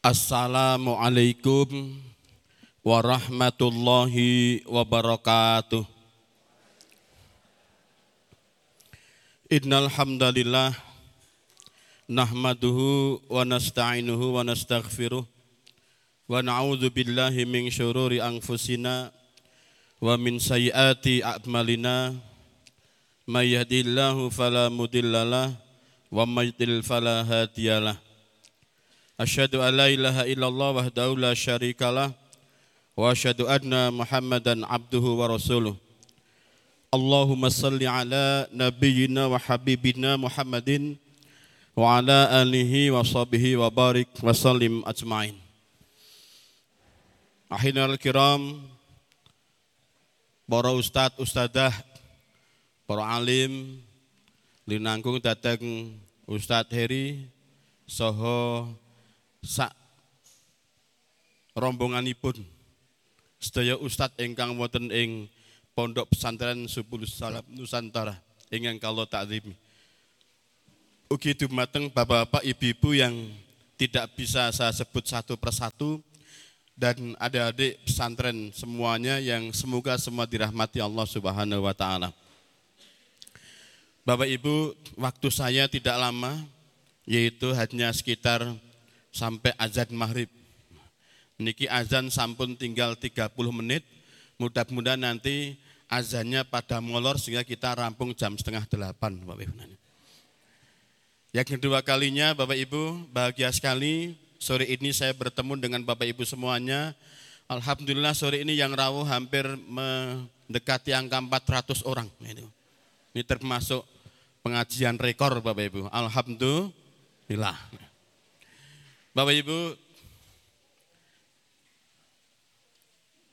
Assalamualaikum warahmatullahi wabarakatuh. Innal hamdalillah nahmaduhu wa nasta'inuhu wa nastaghfiruh wa na'udzu billahi min syururi anfusina wa min sayyiati a'malina may yahdihillahu fala mudhillalah wa may yudlil fala hadiyalah Asyhadu an la ilaha illallah wahdahu la syarikalah wa asyhadu anna Muhammadan abduhu wa rasuluh. Allahumma salli ala nabiyyina wa habibina Muhammadin wa ala alihi wa sahbihi wa barik wa sallim ajmain. Ahinal kiram, para ustad, ustadah, para alim, linangkung datang Ustadz Heri, soho sak rombonganipun sedaya ustadz ingkang wonten ing Pondok Pesantren Subul Salam Nusantara ingkang kala takrimi. Ugi dumateng bapak-bapak ibu-ibu yang tidak bisa saya sebut satu persatu dan adik-adik pesantren semuanya yang semoga semua dirahmati Allah Subhanahu wa taala. Bapak Ibu, waktu saya tidak lama yaitu hanya sekitar sampai azan maghrib. Niki azan sampun tinggal 30 menit, mudah-mudahan nanti azannya pada molor sehingga kita rampung jam setengah delapan Bapak Ibu. Yang kedua kalinya Bapak Ibu, bahagia sekali sore ini saya bertemu dengan Bapak Ibu semuanya. Alhamdulillah sore ini yang rawuh hampir mendekati angka 400 orang. Ini termasuk pengajian rekor Bapak Ibu. Alhamdulillah. Bapak Ibu,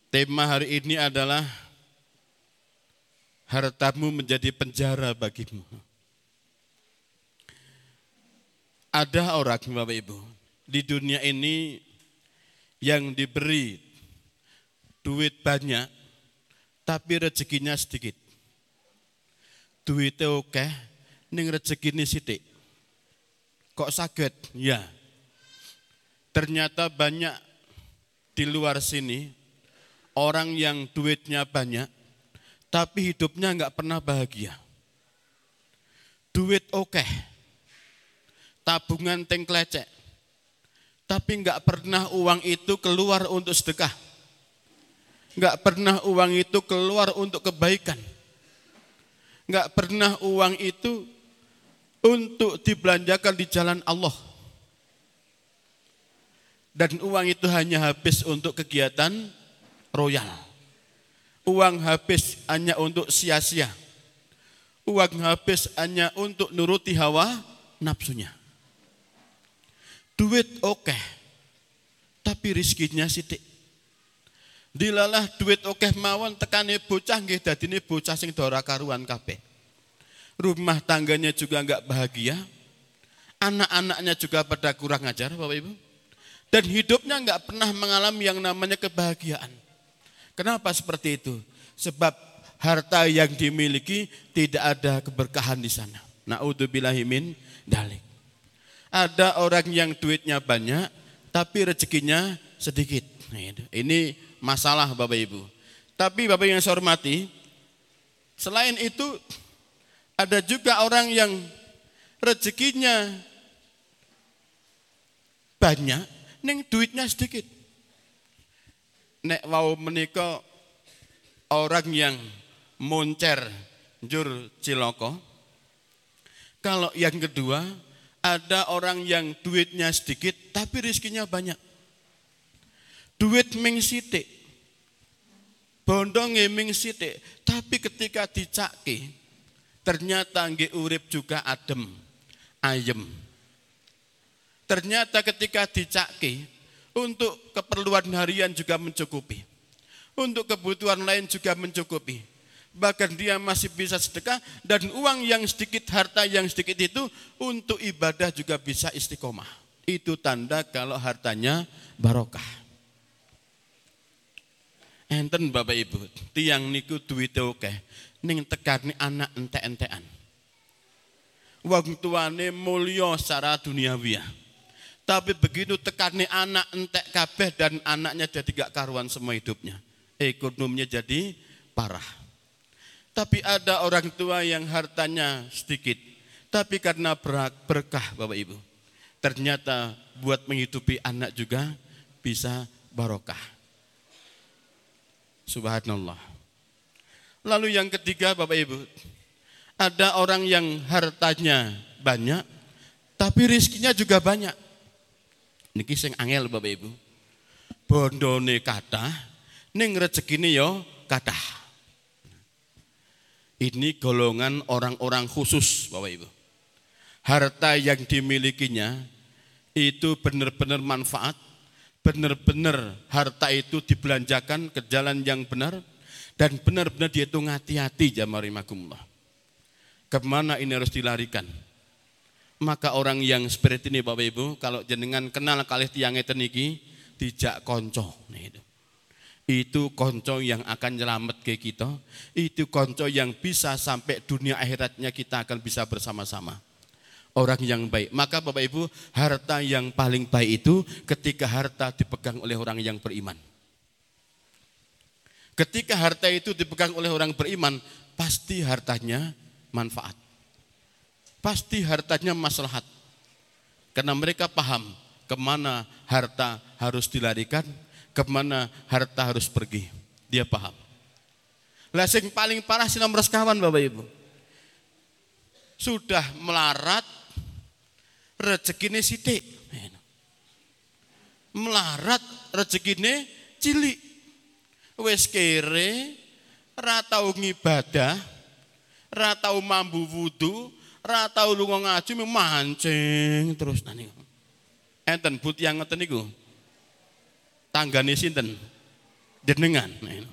tema hari ini adalah hartamu menjadi penjara bagimu. Ada orang Bapak Ibu di dunia ini yang diberi duit banyak tapi rezekinya sedikit. Duitnya oke, ning rezekinya sedikit. Kok sakit? Ya, Ternyata banyak di luar sini orang yang duitnya banyak, tapi hidupnya nggak pernah bahagia. Duit oke, okay. tabungan tengklecek, tapi nggak pernah uang itu keluar untuk sedekah. Nggak pernah uang itu keluar untuk kebaikan. Nggak pernah uang itu untuk dibelanjakan di jalan Allah dan uang itu hanya habis untuk kegiatan royal. Uang habis hanya untuk sia-sia. Uang habis hanya untuk nuruti hawa nafsunya. Duit oke, okay, tapi rizkinya sidik. Dilalah duit oke okay mawon tekane bocah nggih dadine bocah sing dora karuan kabeh. Rumah tangganya juga enggak bahagia. Anak-anaknya juga pada kurang ajar Bapak Ibu dan hidupnya nggak pernah mengalami yang namanya kebahagiaan. Kenapa seperti itu? Sebab harta yang dimiliki tidak ada keberkahan di sana. Naudzubillahimin dalik. Ada orang yang duitnya banyak tapi rezekinya sedikit. Nah, ini masalah Bapak Ibu. Tapi Bapak yang saya hormati, selain itu ada juga orang yang rezekinya banyak Neng duitnya sedikit. Nek wau menika orang yang moncer jur ciloko. Kalau yang kedua ada orang yang duitnya sedikit tapi rizkinya banyak. Duit ming sitik. Bondo ming sitik, tapi ketika dicaki ternyata nggih urip juga adem, ayem. Ternyata ketika dicaki, untuk keperluan harian juga mencukupi. Untuk kebutuhan lain juga mencukupi. Bahkan dia masih bisa sedekah dan uang yang sedikit, harta yang sedikit itu untuk ibadah juga bisa istiqomah. Itu tanda kalau hartanya barokah. Enten Bapak Ibu, tiang niku duwite oke, ning tekani anak ente-entean. Wong tuane mulya secara duniawiah Tapi begitu tekani anak entek kabeh dan anaknya jadi gak karuan semua hidupnya. Ekonominya jadi parah. Tapi ada orang tua yang hartanya sedikit. Tapi karena berkah Bapak Ibu. Ternyata buat menghidupi anak juga bisa barokah. Subhanallah. Lalu yang ketiga Bapak Ibu. Ada orang yang hartanya banyak. Tapi rizkinya juga banyak Niki sing angel Bapak Ibu. Bondone kathah ning rezekine yo kathah. Ini golongan orang-orang khusus Bapak Ibu. Harta yang dimilikinya itu benar-benar manfaat, benar-benar harta itu dibelanjakan ke jalan yang benar dan benar-benar dia itu hati-hati jamarimakumullah. Ke mana ini harus dilarikan? Maka orang yang seperti ini Bapak Ibu, kalau jenengan kenal kali tiang ngeten iki, dijak konco. Nah itu. Itu konco yang akan nyelamat ke kita. Itu konco yang bisa sampai dunia akhiratnya kita akan bisa bersama-sama. Orang yang baik. Maka Bapak Ibu, harta yang paling baik itu ketika harta dipegang oleh orang yang beriman. Ketika harta itu dipegang oleh orang beriman, pasti hartanya manfaat pasti hartanya maslahat. Karena mereka paham ke mana harta harus dilarikan, ke mana harta harus pergi. Dia paham. Lah paling parah sih nomor sekawan Bapak Ibu. Sudah melarat rezekine sithik. Melarat rezekine cilik. Wes kere ra tau ngibadah, ra mambu wudu, Ra tau lunga ngaji mancing terus nani. Enten but yang ngeten niku. Tanggane sinten? Jenengan. Nah,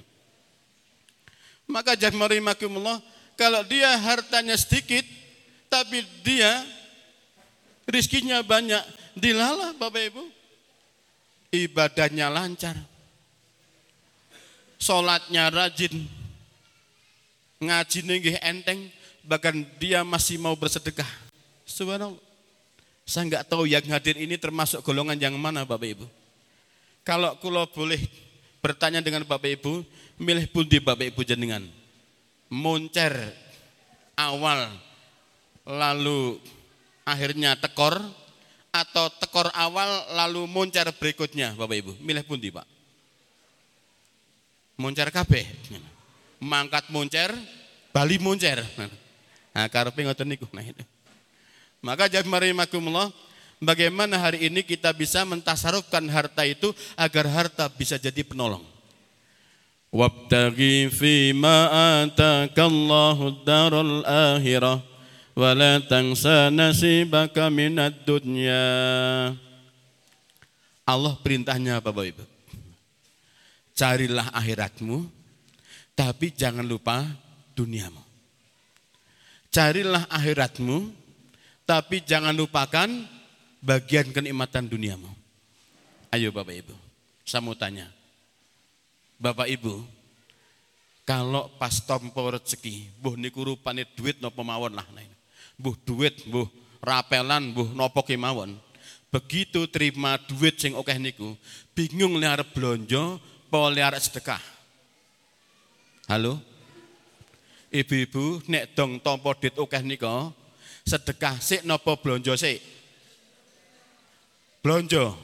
Maka jahmari makumullah kalau dia hartanya sedikit tapi dia rizkinya banyak dilalah Bapak Ibu ibadahnya lancar sholatnya rajin ngaji nggih enteng bahkan dia masih mau bersedekah. Subhanallah. Saya nggak tahu yang hadir ini termasuk golongan yang mana Bapak Ibu. Kalau kulo boleh bertanya dengan Bapak Ibu, milih pun di Bapak Ibu jenengan. Moncer awal lalu akhirnya tekor atau tekor awal lalu moncer berikutnya Bapak Ibu. Milih pun di Pak. Moncer kabeh. Mangkat moncer, Bali moncer. Nah, karepe ngoten niku. Nah, itu. Maka jami'akumullah, bagaimana hari ini kita bisa mentasarufkan harta itu agar harta bisa jadi penolong. Wabtaghi fi ma atakallahu darul akhirah wa la tansa nasibaka minad dunya. Allah perintahnya apa Bapak Ibu? Carilah akhiratmu, tapi jangan lupa duniamu. Carilah akhiratmu, tapi jangan lupakan bagian kenikmatan duniamu. Ayo Bapak Ibu, saya mau tanya. Bapak Ibu, kalau pas tompo rezeki, buh niku rupane duit nopo mawon lah. Nah buh duit, buh rapelan, buh nopo kemawon. Begitu terima duit sing okeh niku, bingung liar blonjo, po liar sedekah. Halo? Ibu-ibu nek dong tompo dit akeh nika sedekah sik napa blonjo sik? Blonjo.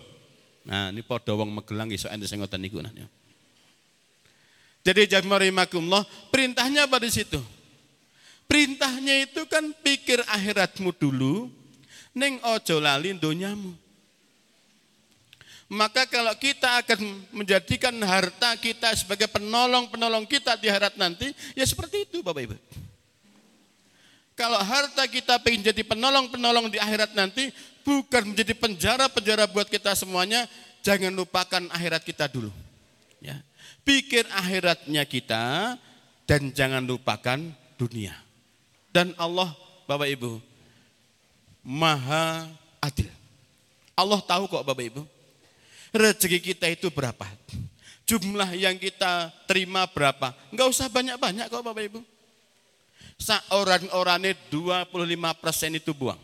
Nah, ini padha wong Magelang iso ente sing ngoten niku nah. Jadi jamarimakumullah, perintahnya pada situ. Perintahnya itu kan pikir akhiratmu dulu, neng ojo lali donyamu. Maka kalau kita akan menjadikan harta kita sebagai penolong-penolong kita di akhirat nanti, ya seperti itu Bapak Ibu. Kalau harta kita ingin jadi penolong-penolong di akhirat nanti, bukan menjadi penjara-penjara buat kita semuanya, jangan lupakan akhirat kita dulu. Ya. Pikir akhiratnya kita dan jangan lupakan dunia. Dan Allah Bapak Ibu, maha adil. Allah tahu kok Bapak Ibu rezeki kita itu berapa? Jumlah yang kita terima berapa? Enggak usah banyak-banyak kok Bapak Ibu. Orang-orangnya 25% itu buang.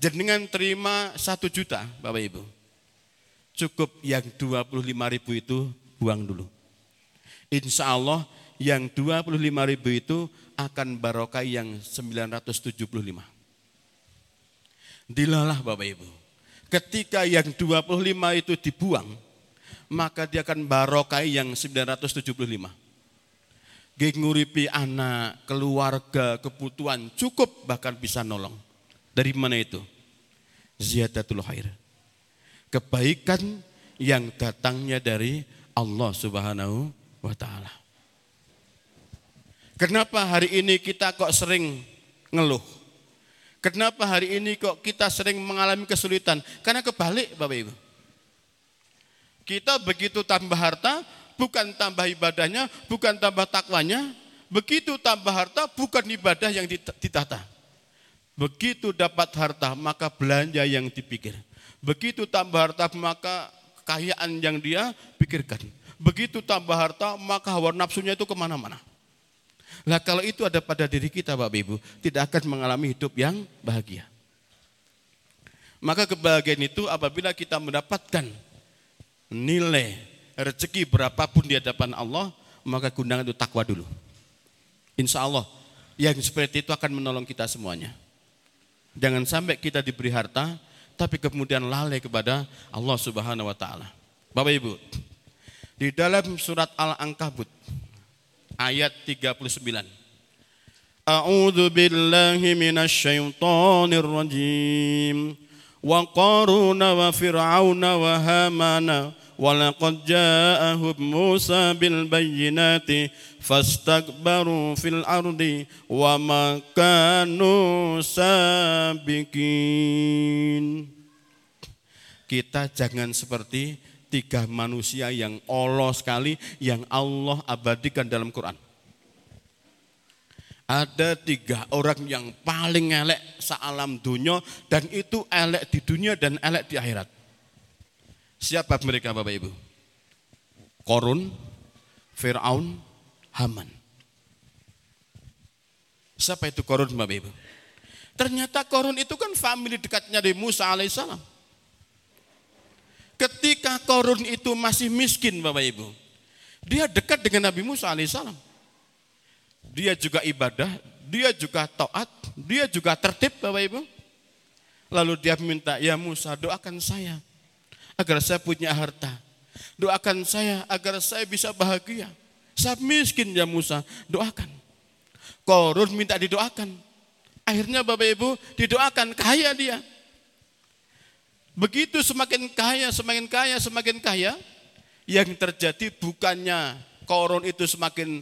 Jenengan terima satu juta Bapak Ibu. Cukup yang 25 ribu itu buang dulu. Insya Allah yang 25 ribu itu akan barokah yang 975. Dilalah Bapak Ibu. Ketika yang 25 itu dibuang, maka dia akan barokah yang 975. Genguripi anak, keluarga, kebutuhan cukup bahkan bisa nolong. Dari mana itu? Ziyadatul khair. Kebaikan yang datangnya dari Allah Subhanahu wa taala. Kenapa hari ini kita kok sering ngeluh? Kenapa hari ini kok kita sering mengalami kesulitan? Karena kebalik Bapak Ibu. Kita begitu tambah harta, bukan tambah ibadahnya, bukan tambah takwanya. Begitu tambah harta, bukan ibadah yang ditata. Begitu dapat harta, maka belanja yang dipikir. Begitu tambah harta, maka kekayaan yang dia pikirkan. Begitu tambah harta, maka hawa nafsunya itu ke mana-mana. Nah kalau itu ada pada diri kita Bapak Ibu, tidak akan mengalami hidup yang bahagia. Maka kebahagiaan itu apabila kita mendapatkan nilai rezeki berapapun di hadapan Allah, maka gunakan itu takwa dulu. Insya Allah yang seperti itu akan menolong kita semuanya. Jangan sampai kita diberi harta, tapi kemudian lalai kepada Allah Subhanahu wa taala. Bapak Ibu, di dalam surat Al-Ankabut ayat 39. A'udzu billahi minasyaitonir rajim. Wa Qarun wa fir'auna wa hamana wa laqad ja'ahum Musa bil bayyinati fastakbaru fil ardi wa ma kanu sabiqin. Kita jangan seperti tiga manusia yang Allah sekali yang Allah abadikan dalam Quran. Ada tiga orang yang paling elek sealam dunia dan itu elek di dunia dan elek di akhirat. Siapa mereka Bapak Ibu? Korun, Fir'aun, Haman. Siapa itu Korun Bapak Ibu? Ternyata Korun itu kan family dekatnya dari Musa alaihissalam. Ketika Korun itu masih miskin Bapak Ibu. Dia dekat dengan Nabi Musa alaihissalam. Dia juga ibadah, dia juga taat, dia juga tertib Bapak Ibu. Lalu dia minta, ya Musa doakan saya agar saya punya harta. Doakan saya agar saya bisa bahagia. Saya miskin ya Musa, doakan. Korun minta didoakan. Akhirnya Bapak Ibu didoakan kaya dia. Begitu semakin kaya, semakin kaya, semakin kaya, yang terjadi bukannya koron itu semakin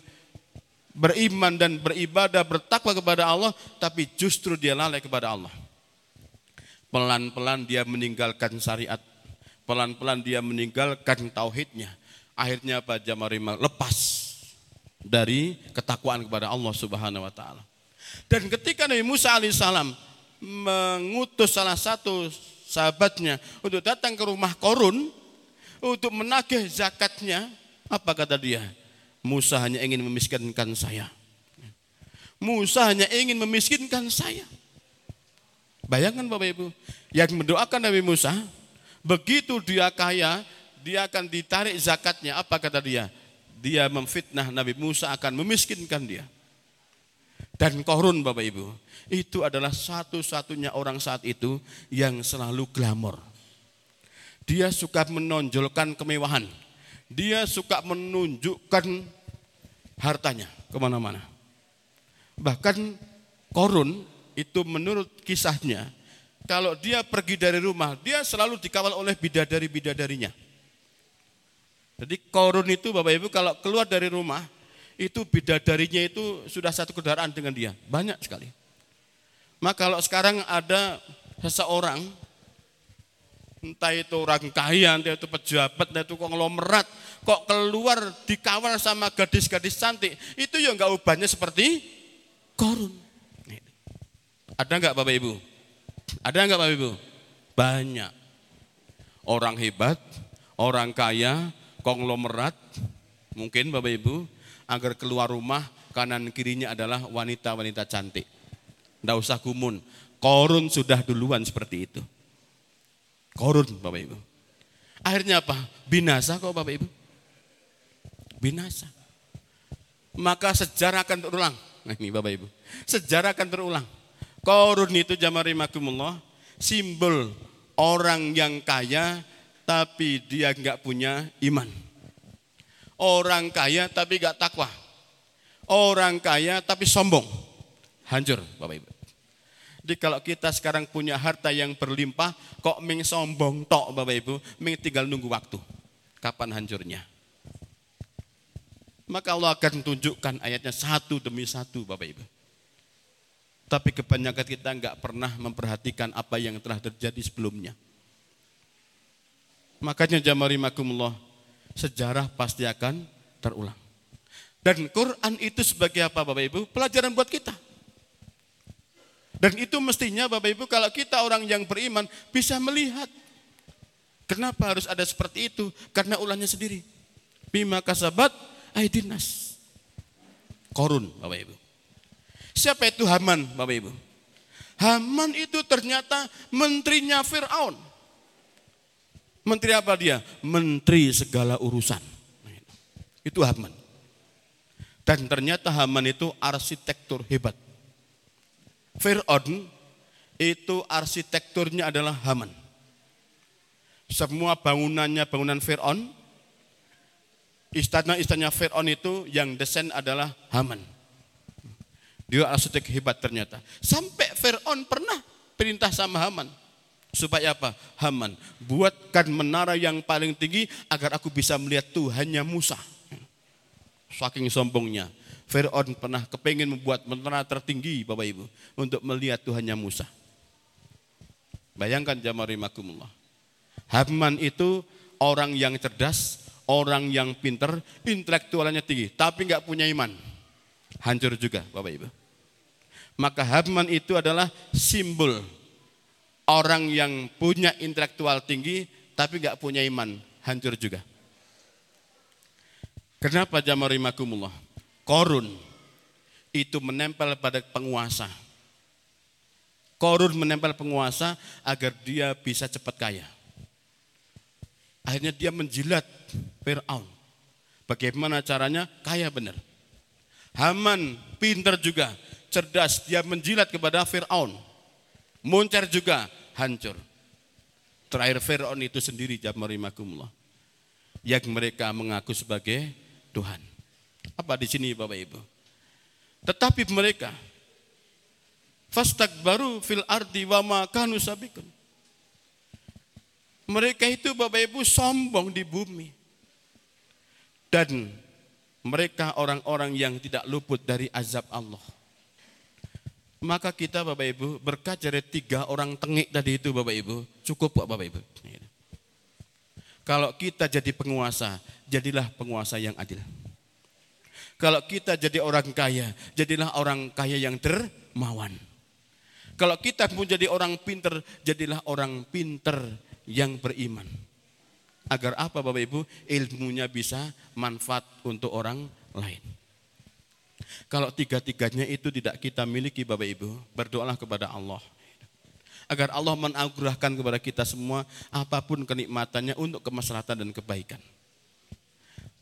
beriman dan beribadah, bertakwa kepada Allah, tapi justru dia lalai kepada Allah. Pelan-pelan dia meninggalkan syariat, pelan-pelan dia meninggalkan tauhidnya. Akhirnya apa Jamarima lepas dari ketakwaan kepada Allah Subhanahu wa taala. Dan ketika Nabi Musa alaihissalam mengutus salah satu sahabatnya untuk datang ke rumah Korun untuk menagih zakatnya. Apa kata dia? Musa hanya ingin memiskinkan saya. Musa hanya ingin memiskinkan saya. Bayangkan Bapak Ibu, yang mendoakan Nabi Musa, begitu dia kaya, dia akan ditarik zakatnya. Apa kata dia? Dia memfitnah Nabi Musa akan memiskinkan dia. Dan korun Bapak Ibu, itu adalah satu-satunya orang saat itu yang selalu glamor. Dia suka menonjolkan kemewahan. Dia suka menunjukkan hartanya ke mana-mana. Bahkan korun itu menurut kisahnya, kalau dia pergi dari rumah, dia selalu dikawal oleh bidadari-bidadarinya. Jadi korun itu Bapak Ibu kalau keluar dari rumah, itu bidadarinya itu sudah satu kendaraan dengan dia. Banyak sekali. Maka kalau sekarang ada seseorang, entah itu orang kaya, entah itu pejabat, entah itu konglomerat, kok keluar dikawal sama gadis-gadis cantik, itu ya enggak ubahnya seperti korun. Ada enggak Bapak Ibu? Ada enggak Bapak Ibu? Banyak. Orang hebat, orang kaya, konglomerat, mungkin Bapak Ibu, agar keluar rumah kanan kirinya adalah wanita-wanita cantik. Tidak usah gumun. Korun sudah duluan seperti itu. Korun Bapak Ibu. Akhirnya apa? Binasa kok Bapak Ibu. Binasa. Maka sejarah akan terulang. Nah ini Bapak Ibu. Sejarah akan terulang. Korun itu jamarimakumullah. Simbol orang yang kaya tapi dia nggak punya iman. Orang kaya tapi nggak takwa. Orang kaya tapi sombong. Hancur Bapak Ibu. Jadi kalau kita sekarang punya harta yang berlimpah, kok ming sombong tok Bapak Ibu, ming tinggal nunggu waktu. Kapan hancurnya? Maka Allah akan tunjukkan ayatnya satu demi satu Bapak Ibu. Tapi kebanyakan kita nggak pernah memperhatikan apa yang telah terjadi sebelumnya. Makanya jamari makumullah, sejarah pasti akan terulang. Dan Quran itu sebagai apa Bapak Ibu? Pelajaran buat kita. Dan itu mestinya Bapak Ibu kalau kita orang yang beriman bisa melihat. Kenapa harus ada seperti itu? Karena ulahnya sendiri. Bima kasabat aidinas. Korun Bapak Ibu. Siapa itu Haman Bapak Ibu? Haman itu ternyata menterinya Fir'aun. Menteri apa dia? Menteri segala urusan. Itu Haman. Dan ternyata Haman itu arsitektur hebat. Fir'aun itu arsitekturnya adalah Haman. Semua bangunannya bangunan Fir'aun, istana-istana Fir'aun itu yang desain adalah Haman. Dia arsitek hebat ternyata. Sampai Fir'aun pernah perintah sama Haman. Supaya apa? Haman, buatkan menara yang paling tinggi agar aku bisa melihat Tuhannya Musa. Saking sombongnya. Fir'aun pernah kepengen membuat menara tertinggi Bapak Ibu untuk melihat Tuhannya Musa. Bayangkan jamari makumullah. Haman itu orang yang cerdas, orang yang pinter, intelektualnya tinggi, tapi nggak punya iman. Hancur juga Bapak Ibu. Maka Haman itu adalah simbol orang yang punya intelektual tinggi, tapi nggak punya iman. Hancur juga. Kenapa jamari makumullah? Korun itu menempel pada penguasa. Korun menempel penguasa agar dia bisa cepat kaya. Akhirnya dia menjilat Fir'aun. Bagaimana caranya? Kaya benar. Haman pinter juga, cerdas. Dia menjilat kepada Fir'aun. Muncar juga, hancur. Terakhir Fir'aun itu sendiri, jamarimakumullah. Yang mereka mengaku sebagai Tuhan. Apa di sini Bapak Ibu? Tetapi mereka baru fil ardi wa ma sabikun. Mereka itu Bapak Ibu sombong di bumi. Dan mereka orang-orang yang tidak luput dari azab Allah. Maka kita Bapak Ibu berkaca dari tiga orang tengik tadi itu Bapak Ibu. Cukup Pak Bapak Ibu. Kalau kita jadi penguasa, jadilah penguasa yang adil. Kalau kita jadi orang kaya, jadilah orang kaya yang dermawan. Kalau kita pun jadi orang pinter, jadilah orang pinter yang beriman. Agar apa Bapak Ibu? Ilmunya bisa manfaat untuk orang lain. Kalau tiga-tiganya itu tidak kita miliki Bapak Ibu, berdoalah kepada Allah. Agar Allah menagerahkan kepada kita semua apa pun kenikmatannya untuk kemaslahatan dan kebaikan.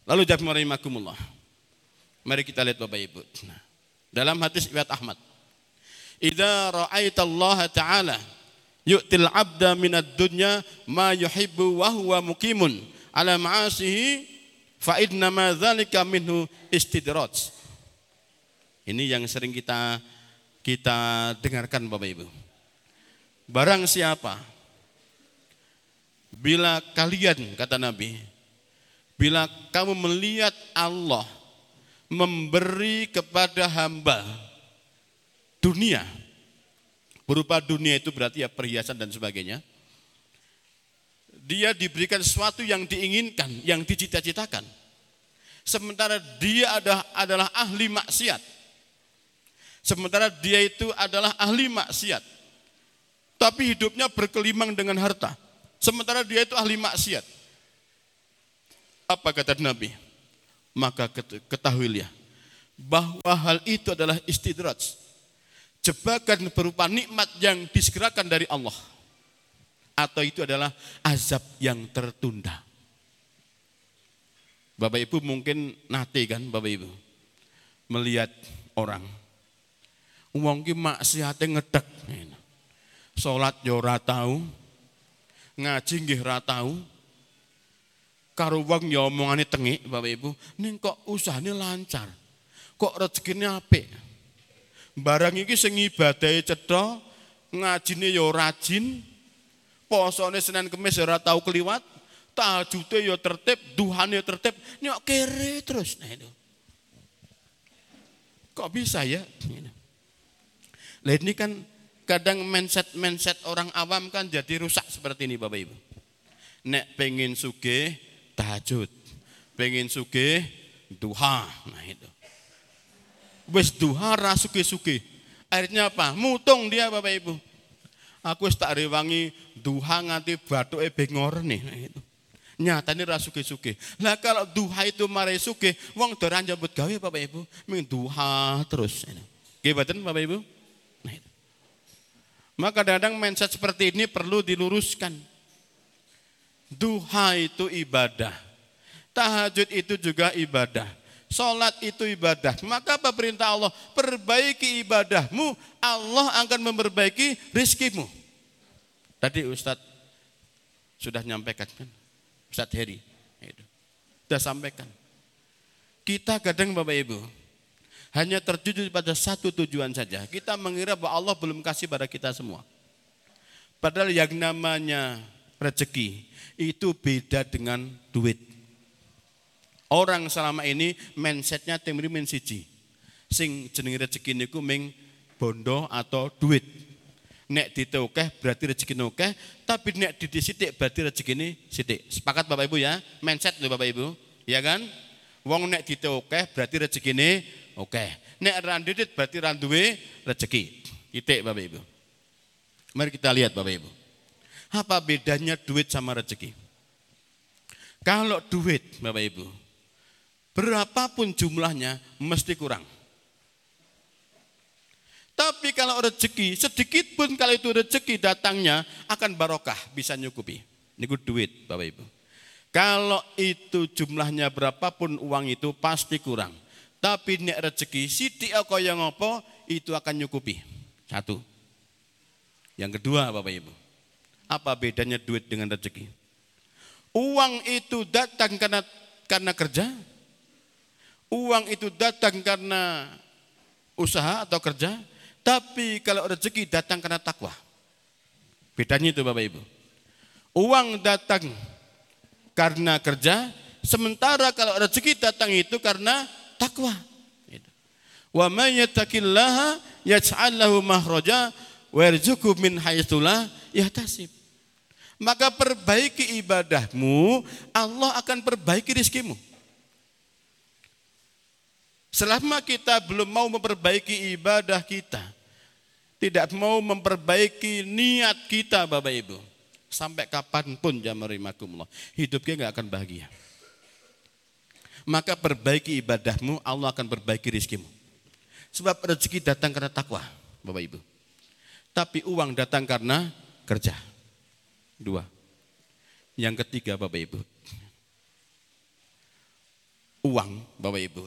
Lalu jawab rahimakumullah. Mari kita lihat Bapak Ibu. Nah, dalam hadis riwayat Ahmad. Idza ra'aita Allah Ta'ala yu'til 'abda minad dunya ma yuhibbu wa huwa muqimun ala ma'asihi fa inna ma dzalika minhu istidraj. Ini yang sering kita kita dengarkan Bapak Ibu. Barang siapa bila kalian kata Nabi bila kamu melihat Allah memberi kepada hamba dunia. Berupa dunia itu berarti ya perhiasan dan sebagainya. Dia diberikan sesuatu yang diinginkan, yang dicita-citakan. Sementara dia ada, adalah ahli maksiat. Sementara dia itu adalah ahli maksiat. Tapi hidupnya berkelimang dengan harta. Sementara dia itu ahli maksiat. Apa kata Nabi? maka ketahuilah bahwa hal itu adalah istidraj. jebakan berupa nikmat yang disegerakan dari Allah atau itu adalah azab yang tertunda. Bapak Ibu mungkin nate kan Bapak Ibu melihat orang wong ki maksiate ngedek salat yo ora tau. Ngaji nggih ora tau. Karo wong ya omongane tengik Bapak Ibu ning kok usahane lancar? Kok rezekine apik? Barang iki sing ibadahe cetha ngajine ya rajin posone Senin Kemis ya ora tau kliwat tajude ya tertib duhane tertib nyok kere terus. Nah itu. Kok bisa ya lah ini kan kadang mindset-mindset orang awam kan jadi rusak seperti ini Bapak Ibu. Nek pengen suge tahajud, pengen suge duha, nah itu. Wes duha ra suge-suge. Akhirnya apa? Mutung dia Bapak Ibu. Aku tak rewangi duha nganti bathuke bengor nih, nah itu. Nyatane ra suge-suge. Lah kalau duha itu mare suge, wong doran jambut gawe Bapak Ibu, ming duha terus. Nggih Bapak Ibu? Maka kadang-kadang mindset seperti ini perlu diluruskan. Duha itu ibadah. Tahajud itu juga ibadah. Sholat itu ibadah. Maka apa perintah Allah? Perbaiki ibadahmu, Allah akan memperbaiki rizkimu. Tadi Ustadz sudah nyampaikan kan? Ustadz Heri. Sudah sampaikan. Kita kadang Bapak Ibu, hanya tertuju pada satu tujuan saja. Kita mengira bahwa Allah belum kasih pada kita semua. Padahal yang namanya rezeki itu beda dengan duit. Orang selama ini mindsetnya temri men siji. Sing jenenge rezeki niku ming bondo atau duit. Nek ditokeh berarti rezeki nokeh, tapi nek didisitik berarti rezeki ini sidik. Sepakat Bapak Ibu ya? Mindset loh Bapak Ibu. Ya kan? Wong nek ditokeh berarti rezeki ini Oke. Nek randidit berarti randuwe rezeki. Titik Bapak Ibu. Mari kita lihat Bapak Ibu. Apa bedanya duit sama rezeki? Kalau duit Bapak Ibu, berapapun jumlahnya mesti kurang. Tapi kalau rezeki, sedikit pun kalau itu rezeki datangnya akan barokah, bisa nyukupi. Ini duit Bapak Ibu. Kalau itu jumlahnya berapapun uang itu pasti kurang. Tapi nek rezeki sithik kaya ngopo itu akan nyukupi. Satu. Yang kedua Bapak Ibu. Apa bedanya duit dengan rezeki? Uang itu datang karena karena kerja. Uang itu datang karena usaha atau kerja. Tapi kalau rezeki datang karena takwa. Bedanya itu Bapak Ibu. Uang datang karena kerja, sementara kalau rezeki datang itu karena takwa. Gitu. Wa may yattaqillaha yaj'al lahu mahraja wa yarzuqhu min haitsu la yahtasib. Maka perbaiki ibadahmu, Allah akan perbaiki rizkimu. Selama kita belum mau memperbaiki ibadah kita, tidak mau memperbaiki niat kita Bapak Ibu, sampai kapan pun jamarimakumullah, hidup kita nggak akan bahagia maka perbaiki ibadahmu, Allah akan perbaiki rizkimu. Sebab rezeki datang karena takwa, Bapak Ibu. Tapi uang datang karena kerja. Dua. Yang ketiga Bapak Ibu. Uang Bapak Ibu.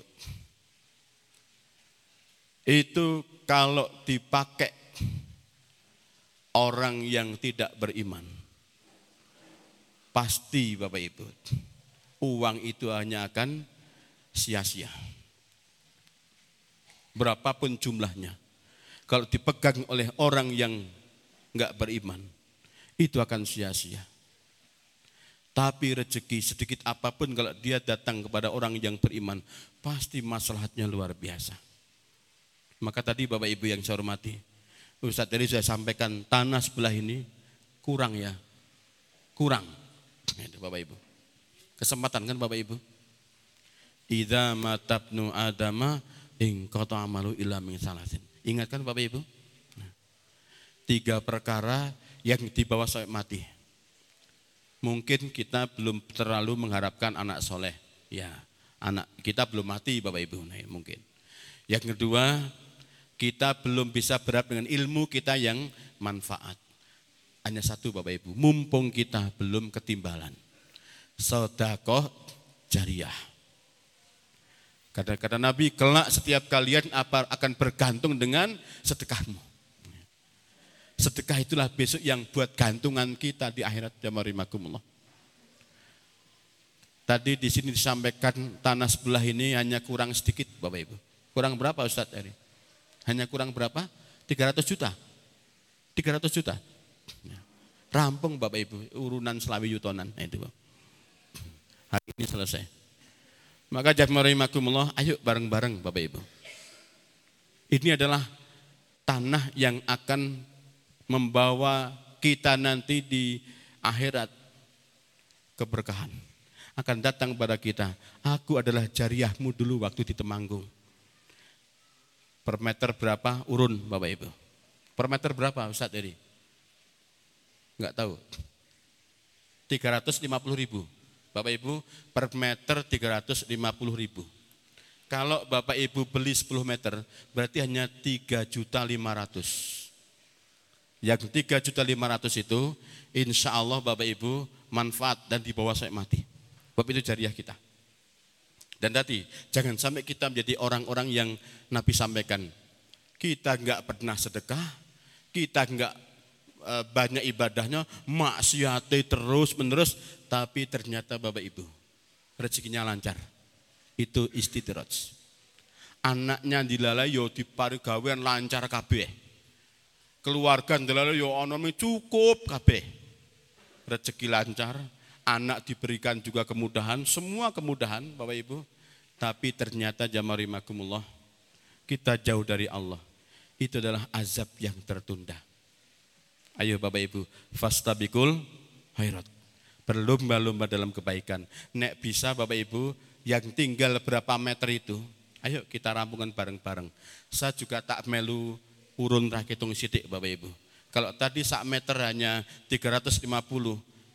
Itu kalau dipakai orang yang tidak beriman. Pasti Bapak Ibu uang itu hanya akan sia-sia. Berapapun jumlahnya. Kalau dipegang oleh orang yang nggak beriman, itu akan sia-sia. Tapi rezeki sedikit apa pun kalau dia datang kepada orang yang beriman, pasti masalahnya luar biasa. Maka tadi Bapak Ibu yang saya hormati, Ustadz tadi saya sampaikan tanah sebelah ini kurang ya, kurang. Bapak Ibu. Kesempatan kan Bapak Ibu? Idza matabnu adama ing amalu illa min salasin. Ingat kan Bapak Ibu? Nah, tiga perkara yang dibawa sampai mati. Mungkin kita belum terlalu mengharapkan anak soleh. Ya, anak kita belum mati Bapak Ibu. Nah, mungkin. Yang kedua, Kita belum bisa berharap dengan ilmu kita yang manfaat. Hanya satu Bapak Ibu, mumpung kita belum ketimbalan. Sodakoh jariah. Kata-kata Nabi, kelak setiap kalian apa akan bergantung dengan sedekahmu. Sedekah itulah besok yang buat gantungan kita di akhirat jamarimakumullah. Tadi di sini disampaikan tanah sebelah ini hanya kurang sedikit Bapak Ibu. Kurang berapa Ustadz Eri? Hanya kurang berapa? 300 juta. 300 juta. Ya. Rampung Bapak Ibu, urunan Selawi Yutonan. Nah, itu Hari ini selesai. Maka jama'imakumullah, ayo bareng-bareng Bapak Ibu. Ini adalah tanah yang akan membawa kita nanti di akhirat keberkahan akan datang pada kita. Aku adalah jariahmu dulu waktu di Temanggung. Per meter berapa urun Bapak Ibu? Per meter berapa Ustaz ini? Enggak tahu. 350 ribu. Bapak Ibu per meter 350 ribu. Kalau Bapak Ibu beli 10 meter berarti hanya 3 juta 500. Yang 3 juta 500 itu insya Allah Bapak Ibu manfaat dan dibawa saya mati. Sebab itu jariah kita. Dan tadi, jangan sampai kita menjadi orang-orang yang Nabi sampaikan. Kita enggak pernah sedekah, kita enggak e, banyak ibadahnya, maksiati terus menerus, tapi ternyata Bapak Ibu, rezekinya lancar. Itu istidraj. Anaknya dilalai yo di parigawean lancar kabeh. Keluarga dilalai yo anomi cukup kabeh. Rezeki lancar, anak diberikan juga kemudahan, semua kemudahan Bapak Ibu. Tapi ternyata jamarimakumullah, kita jauh dari Allah. Itu adalah azab yang tertunda. Ayo Bapak Ibu, fastabikul khairat. Berlomba-lomba dalam kebaikan. Nek bisa Bapak Ibu, yang tinggal berapa meter itu, ayo kita rampungan bareng-bareng. Saya juga tak melu urun rakitung sidik Bapak Ibu. Kalau tadi sak meter hanya 350,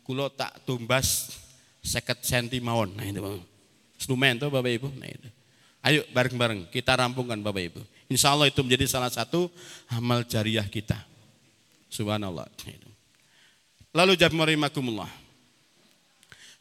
kulo tak tumbas seket senti mawon. Nah itu bang. Senumen tuh Bapak Ibu. Nah itu. Ayo bareng-bareng kita rampungkan Bapak Ibu. Insya Allah itu menjadi salah satu amal jariah kita. Subhanallah. Nah, Lalu jabmarimakumullah.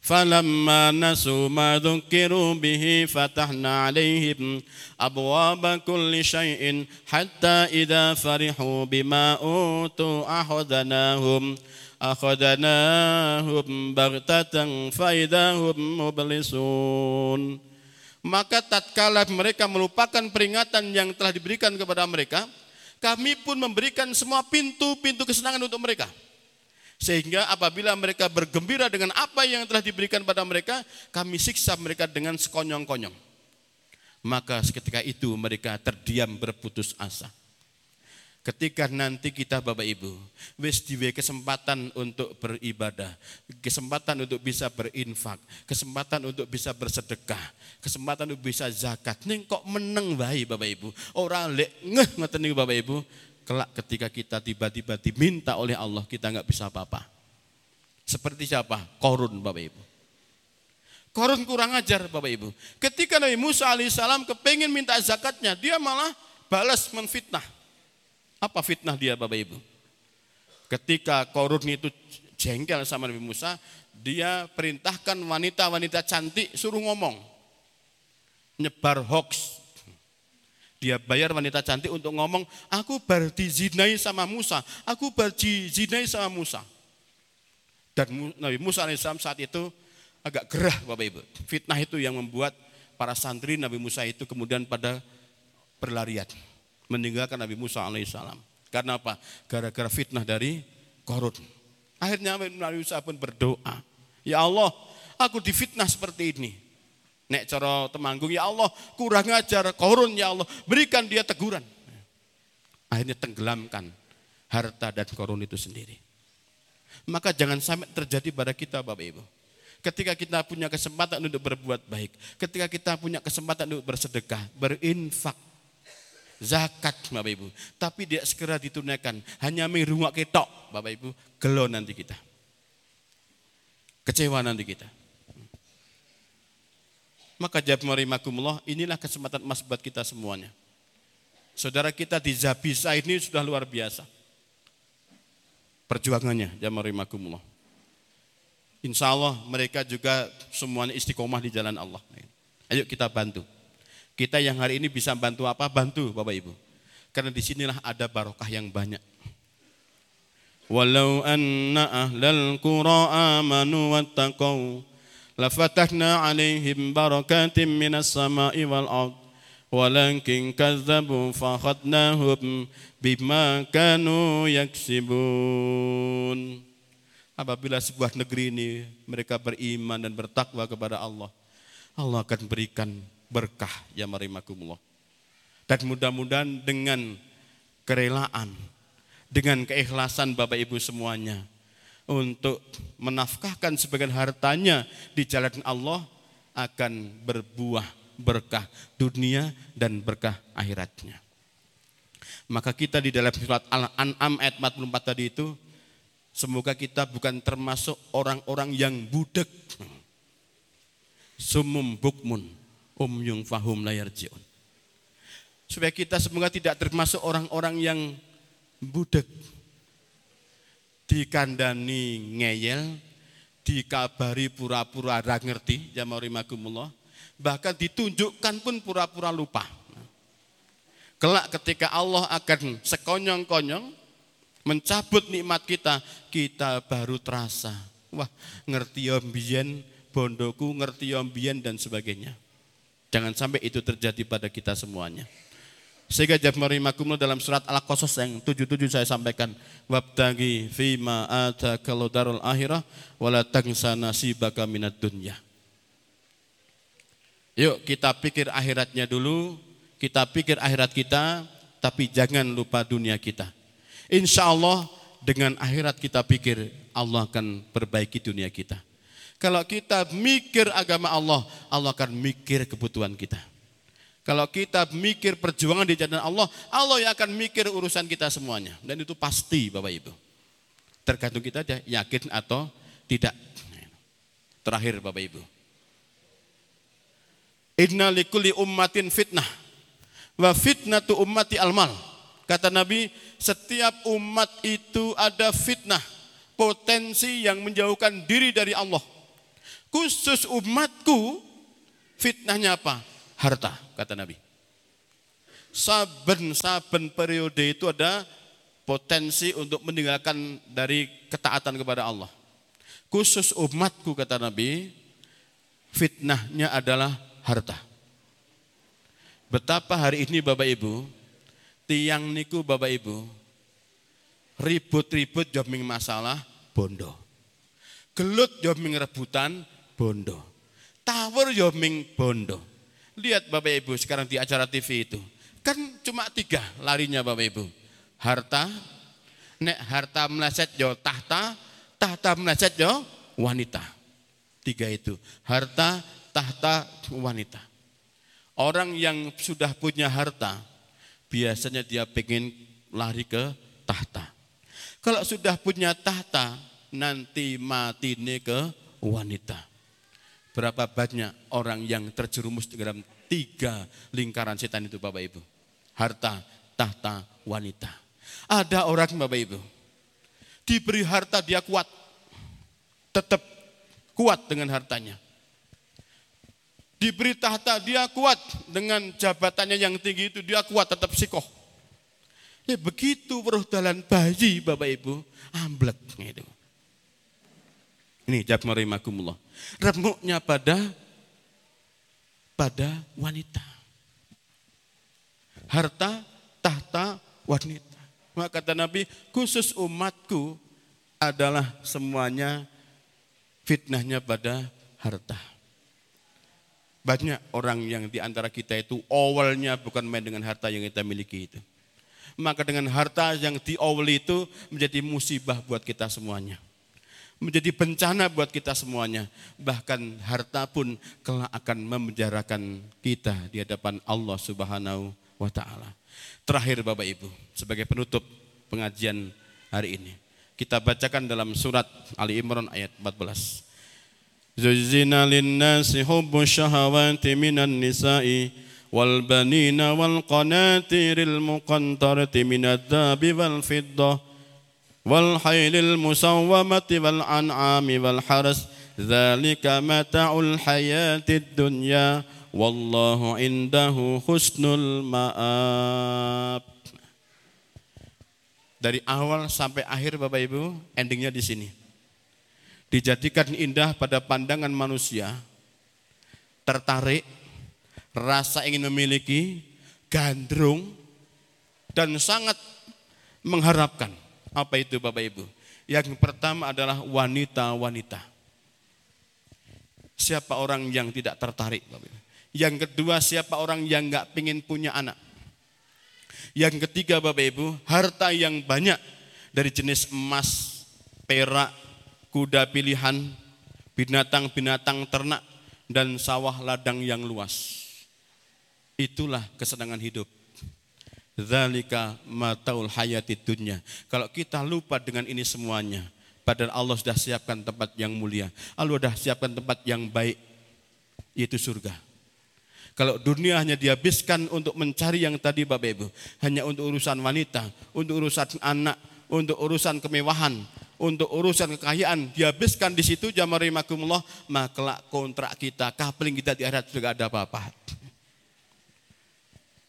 فلما نسوا ما ذكروا به فتحنا عليهم أبواب كل شيء حتى إذا فرحوا بما أوتوا أخذناهم akhadnahum baghtatan faidahum mublisun maka tatkala mereka melupakan peringatan yang telah diberikan kepada mereka kami pun memberikan semua pintu-pintu kesenangan untuk mereka sehingga apabila mereka bergembira dengan apa yang telah diberikan pada mereka kami siksa mereka dengan sekonyong-konyong maka seketika itu mereka terdiam berputus asa Ketika nanti kita Bapak Ibu wis kesempatan untuk beribadah, kesempatan untuk bisa berinfak, kesempatan untuk bisa bersedekah, kesempatan untuk bisa zakat. Ning kok meneng bayi Bapak Ibu. Orang lek ngeh ngoten Bapak Ibu. Kelak ketika kita tiba-tiba diminta oleh Allah kita nggak bisa apa-apa. Seperti siapa? Korun Bapak Ibu. Korun kurang ajar Bapak Ibu. Ketika Nabi Musa alaihissalam kepengen minta zakatnya, dia malah balas menfitnah apa fitnah dia Bapak Ibu? Ketika Korun itu jengkel sama Nabi Musa, dia perintahkan wanita-wanita cantik suruh ngomong. Nyebar hoax. Dia bayar wanita cantik untuk ngomong, aku berdizinai sama Musa, aku berdizinai sama Musa. Dan Nabi Musa AS saat itu agak gerah Bapak Ibu. Fitnah itu yang membuat para santri Nabi Musa itu kemudian pada berlarian meninggalkan Nabi Musa alaihissalam. Karena apa? Gara-gara fitnah dari korun. Akhirnya Nabi Musa pun berdoa. Ya Allah, aku difitnah seperti ini. Nek cara temanggung, ya Allah kurang ajar korun ya Allah. Berikan dia teguran. Akhirnya tenggelamkan harta dan korun itu sendiri. Maka jangan sampai terjadi pada kita Bapak Ibu. Ketika kita punya kesempatan untuk berbuat baik. Ketika kita punya kesempatan untuk bersedekah, berinfak zakat Bapak Ibu. Tapi tidak segera ditunaikan. Hanya merungak ketok Bapak Ibu. Gelo nanti kita. Kecewa nanti kita. Maka jawab marimakumullah inilah kesempatan emas buat kita semuanya. Saudara kita di Zabisa ini sudah luar biasa. Perjuangannya, jamarimakumullah. Insya Allah mereka juga semuanya istiqomah di jalan Allah. Ayo kita bantu. Kita yang hari ini bisa bantu apa? Bantu Bapak Ibu. Karena di sinilah ada barokah yang banyak. Walau anna ahlal qura amanu wattaqau alaihim barakatim minas sama'i wal ard walakin kazzabu fakhadnahum bima kanu yaksibun apabila sebuah negeri ini mereka beriman dan bertakwa kepada Allah, Allah akan berikan berkah ya marimakumullah. Dan mudah-mudahan dengan kerelaan, dengan keikhlasan Bapak Ibu semuanya untuk menafkahkan sebagian hartanya di jalan Allah akan berbuah berkah dunia dan berkah akhiratnya. Maka kita di dalam surat Al-An'am ayat 44 tadi itu Semoga kita bukan termasuk orang-orang yang budek. Sumum bukmun, um yung fahum layar jion. Supaya kita semoga tidak termasuk orang-orang yang budek. Dikandani ngeyel, dikabari pura-pura ra ngerti, jamarimakumullah. Bahkan ditunjukkan pun pura-pura lupa. Kelak ketika Allah akan sekonyong-konyong, mencabut nikmat kita, kita baru terasa. Wah, ngerti ombien, bondoku, ngerti ombien dan sebagainya. Jangan sampai itu terjadi pada kita semuanya. Sehingga jamarimakumul dalam surat Al-Qasas yang 77 saya sampaikan. Wabtagi fima kalau darul akhirah wala tangsa nasibaka minat dunya. Yuk kita pikir akhiratnya dulu, kita pikir akhirat kita, tapi jangan lupa dunia kita. Insya Allah dengan akhirat kita pikir Allah akan perbaiki dunia kita. Kalau kita mikir agama Allah, Allah akan mikir kebutuhan kita. Kalau kita mikir perjuangan di jalan Allah, Allah yang akan mikir urusan kita semuanya. Dan itu pasti Bapak Ibu. Tergantung kita aja yakin atau tidak. Terakhir Bapak Ibu. Inna likulli ummatin fitnah. Wa fitnatu ummati almal. Kata Nabi, setiap umat itu ada fitnah, potensi yang menjauhkan diri dari Allah. Khusus umatku, fitnahnya apa? Harta, kata Nabi. Saben-saben periode itu ada potensi untuk meninggalkan dari ketaatan kepada Allah. Khusus umatku, kata Nabi, fitnahnya adalah harta. Betapa hari ini Bapak Ibu, tiang niku Bapak Ibu ribut-ribut joming masalah bondo. Gelut joming rebutan bondo. Tawur joming bondo. Lihat Bapak Ibu sekarang di acara TV itu. Kan cuma tiga larinya Bapak Ibu. Harta, nek harta meleset yo tahta, tahta meleset yo wanita. Tiga itu. Harta, tahta, wanita. Orang yang sudah punya harta, biasanya dia pengen lari ke tahta. Kalau sudah punya tahta, nanti mati ke wanita. Berapa banyak orang yang terjerumus dalam tiga lingkaran setan itu Bapak Ibu. Harta, tahta, wanita. Ada orang Bapak Ibu, diberi harta dia kuat. Tetap kuat dengan hartanya diberi tahta dia kuat dengan jabatannya yang tinggi itu dia kuat tetap sikoh. Ya begitu perhodalan bayi Bapak Ibu amblek itu. Ini jabmarimakumullah. Remuknya pada pada wanita. Harta, tahta, wanita. Maka kata Nabi, khusus umatku adalah semuanya fitnahnya pada harta. Banyak orang yang di antara kita itu awalnya bukan main dengan harta yang kita miliki itu. Maka dengan harta yang di awal itu menjadi musibah buat kita semuanya menjadi bencana buat kita semuanya. Bahkan harta pun kelak akan memenjarakan kita di hadapan Allah Subhanahu wa taala. Terakhir Bapak Ibu, sebagai penutup pengajian hari ini. Kita bacakan dalam surat Ali Imran ayat 14. Zuzina linnasi hubbu syahawati minan nisa'i wal banina wal qanatiril muqantarati minadzabi wal fiddah والحيل المسومة والأنعام والحرس ذلك متاع الحياة الدنيا والله عنده حسن المآب Dari awal sampai akhir Bapak Ibu, endingnya di sini. Dijadikan indah pada pandangan manusia, tertarik, rasa ingin memiliki, gandrung, dan sangat mengharapkan. Apa itu Bapak Ibu? Yang pertama adalah wanita-wanita. Siapa orang yang tidak tertarik? Bapak Ibu? Yang kedua siapa orang yang nggak pingin punya anak? Yang ketiga Bapak Ibu, harta yang banyak dari jenis emas, perak, kuda pilihan, binatang-binatang ternak, dan sawah ladang yang luas. Itulah kesenangan hidup. Zalika mataul hayati dunya. Kalau kita lupa dengan ini semuanya, padahal Allah sudah siapkan tempat yang mulia. Allah sudah siapkan tempat yang baik, yaitu surga. Kalau dunia hanya dihabiskan untuk mencari yang tadi Bapak Ibu, hanya untuk urusan wanita, untuk urusan anak, untuk urusan kemewahan, untuk urusan kekayaan, dihabiskan di situ jamarimakumullah, maka kontrak kita, kapling kita di akhirat juga ada apa-apa.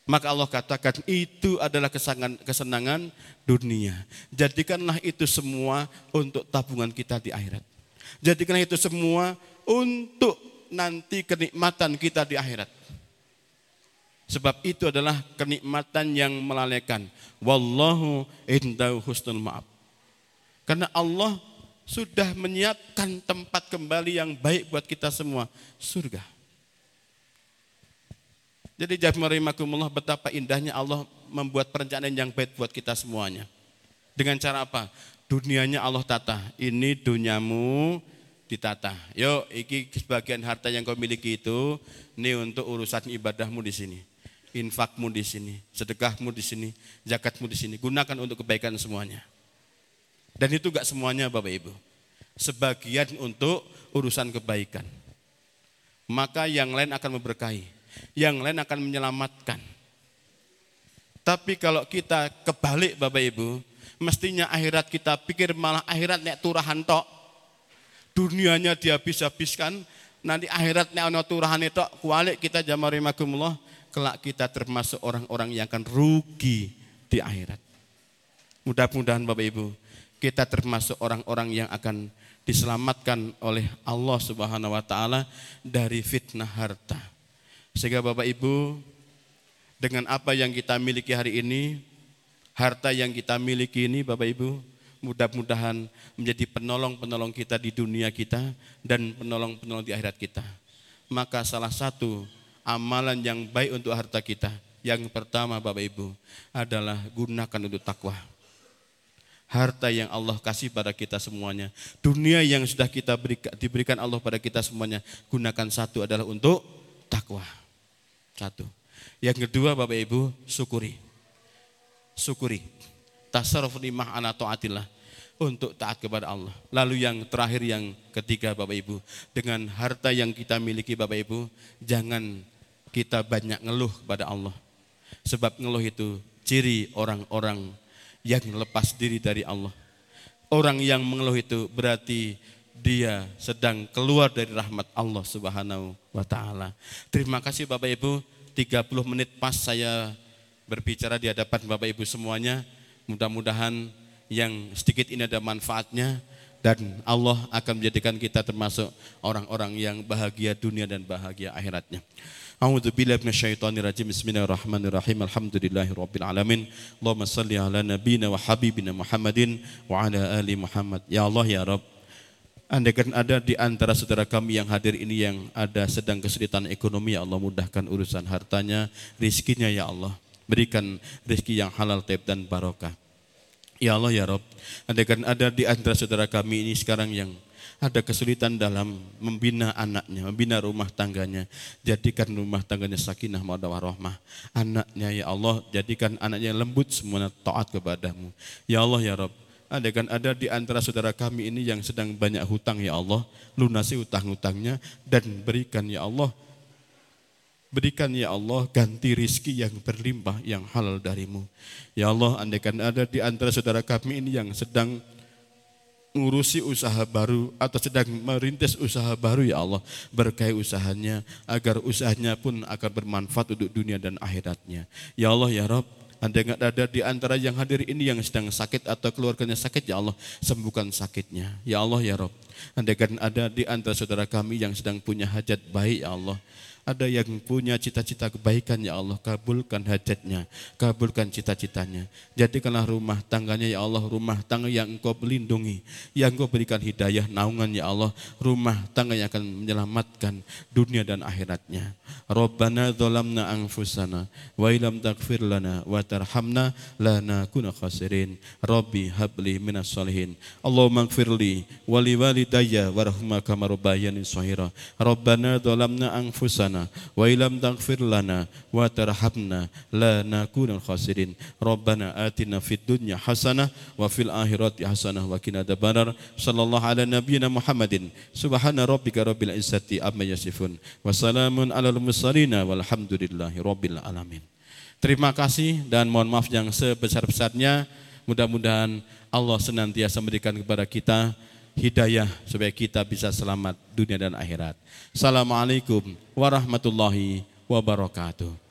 Maka Allah katakan itu adalah kesenangan, kesenangan dunia. Jadikanlah itu semua untuk tabungan kita di akhirat. Jadikanlah itu semua untuk nanti kenikmatan kita di akhirat. Sebab itu adalah kenikmatan yang melalaikan. Wallahu indahu husnul ma'ab. Karena Allah sudah menyiapkan tempat kembali yang baik buat kita semua. Surga. Jadi jami'arimakumullah betapa indahnya Allah membuat perencanaan yang baik buat kita semuanya. Dengan cara apa? Dunianya Allah tata. Ini duniamu ditata. Yuk, iki sebagian harta yang kau miliki itu, ini untuk urusan ibadahmu di sini. Infakmu di sini, sedekahmu di sini, zakatmu di sini. Gunakan untuk kebaikan semuanya. Dan itu gak semuanya Bapak Ibu. Sebagian untuk urusan kebaikan. Maka yang lain akan memberkahi yang lain akan menyelamatkan. Tapi kalau kita kebalik Bapak Ibu, mestinya akhirat kita pikir malah akhirat nek turahan tok. Dunianya dihabis-habiskan, nanti akhirat nek ana turahan tok, kualik kita jamarimakumullah, kelak kita termasuk orang-orang yang akan rugi di akhirat. Mudah-mudahan Bapak Ibu, kita termasuk orang-orang yang akan diselamatkan oleh Allah Subhanahu wa taala dari fitnah harta. Sehingga Bapak Ibu, dengan apa yang kita miliki hari ini, harta yang kita miliki ini Bapak Ibu, mudah-mudahan menjadi penolong-penolong kita di dunia kita dan penolong-penolong di akhirat kita. Maka salah satu amalan yang baik untuk harta kita, yang pertama Bapak Ibu, adalah gunakan untuk takwa. Harta yang Allah kasih pada kita semuanya. Dunia yang sudah kita berikan, diberikan Allah pada kita semuanya. Gunakan satu adalah untuk takwa. Satu. Yang kedua Bapak Ibu, syukuri. Syukuri. Tasarruf nimah ana taatillah untuk taat kepada Allah. Lalu yang terakhir yang ketiga Bapak Ibu, dengan harta yang kita miliki Bapak Ibu, jangan kita banyak ngeluh kepada Allah. Sebab ngeluh itu ciri orang-orang yang lepas diri dari Allah. Orang yang mengeluh itu berarti dia sedang keluar dari rahmat Allah Subhanahu wa taala. Terima kasih Bapak Ibu, 30 menit pas saya berbicara di hadapan Bapak Ibu semuanya. Mudah-mudahan yang sedikit ini ada manfaatnya dan Allah akan menjadikan kita termasuk orang-orang yang bahagia dunia dan bahagia akhiratnya. A'udzu. Ya Allah ya Rabb, Andaikan ada di antara saudara kami yang hadir ini yang ada sedang kesulitan ekonomi, ya Allah mudahkan urusan hartanya, rizkinya ya Allah. Berikan rizki yang halal, taib dan barokah. Ya Allah ya Rob, andaikan ada di antara saudara kami ini sekarang yang ada kesulitan dalam membina anaknya, membina rumah tangganya. Jadikan rumah tangganya sakinah mawaddah warahmah. Anaknya ya Allah, jadikan anaknya lembut semuanya taat kepadamu. Ya Allah ya Rob, Andaikan ada di antara saudara kami ini yang sedang banyak hutang ya Allah, lunasi hutang-hutangnya dan berikan ya Allah. Berikan ya Allah ganti rizki yang berlimpah yang halal darimu. Ya Allah andaikan ada di antara saudara kami ini yang sedang ngurusi usaha baru atau sedang merintis usaha baru ya Allah. Berkahi usahanya agar usahanya pun akan bermanfaat untuk dunia dan akhiratnya. Ya Allah ya Rob anda yang ada di antara yang hadir ini yang sedang sakit atau keluarganya sakit, ya Allah, sembuhkan sakitnya. Ya Allah, ya Rob. Anda kan ada di antara saudara kami yang sedang punya hajat baik, ya Allah. Ada yang punya cita-cita kebaikan ya Allah, kabulkan hajatnya, kabulkan cita-citanya. Jadikanlah rumah tangganya ya Allah, rumah tangga yang engkau melindungi, yang engkau berikan hidayah, naungan ya Allah, rumah tangga yang akan menyelamatkan dunia dan akhiratnya. Rabbana dzalamna anfusana wa ilam taghfir lana wa tarhamna lanakunna khasirin. Rabbi habli minas solihin. Allahumma ighfirli wa liwalidayya warhamma kama rabbayani shahira. Rabbana dzalamna anfusana lana wa ilam taghfir lana wa tarhamna la nakunal khasirin rabbana atina fid dunya hasanah wa fil akhirati hasanah wa qina adzabannar sallallahu ala nabiyyina muhammadin subhana rabbika rabbil izzati amma yasifun wa salamun alal mursalin walhamdulillahi rabbil alamin Terima kasih dan mohon maaf yang sebesar-besarnya. Mudah-mudahan Allah senantiasa memberikan kepada kita hidayah supaya kita bisa selamat dunia dan akhirat. Assalamualaikum warahmatullahi wabarakatuh.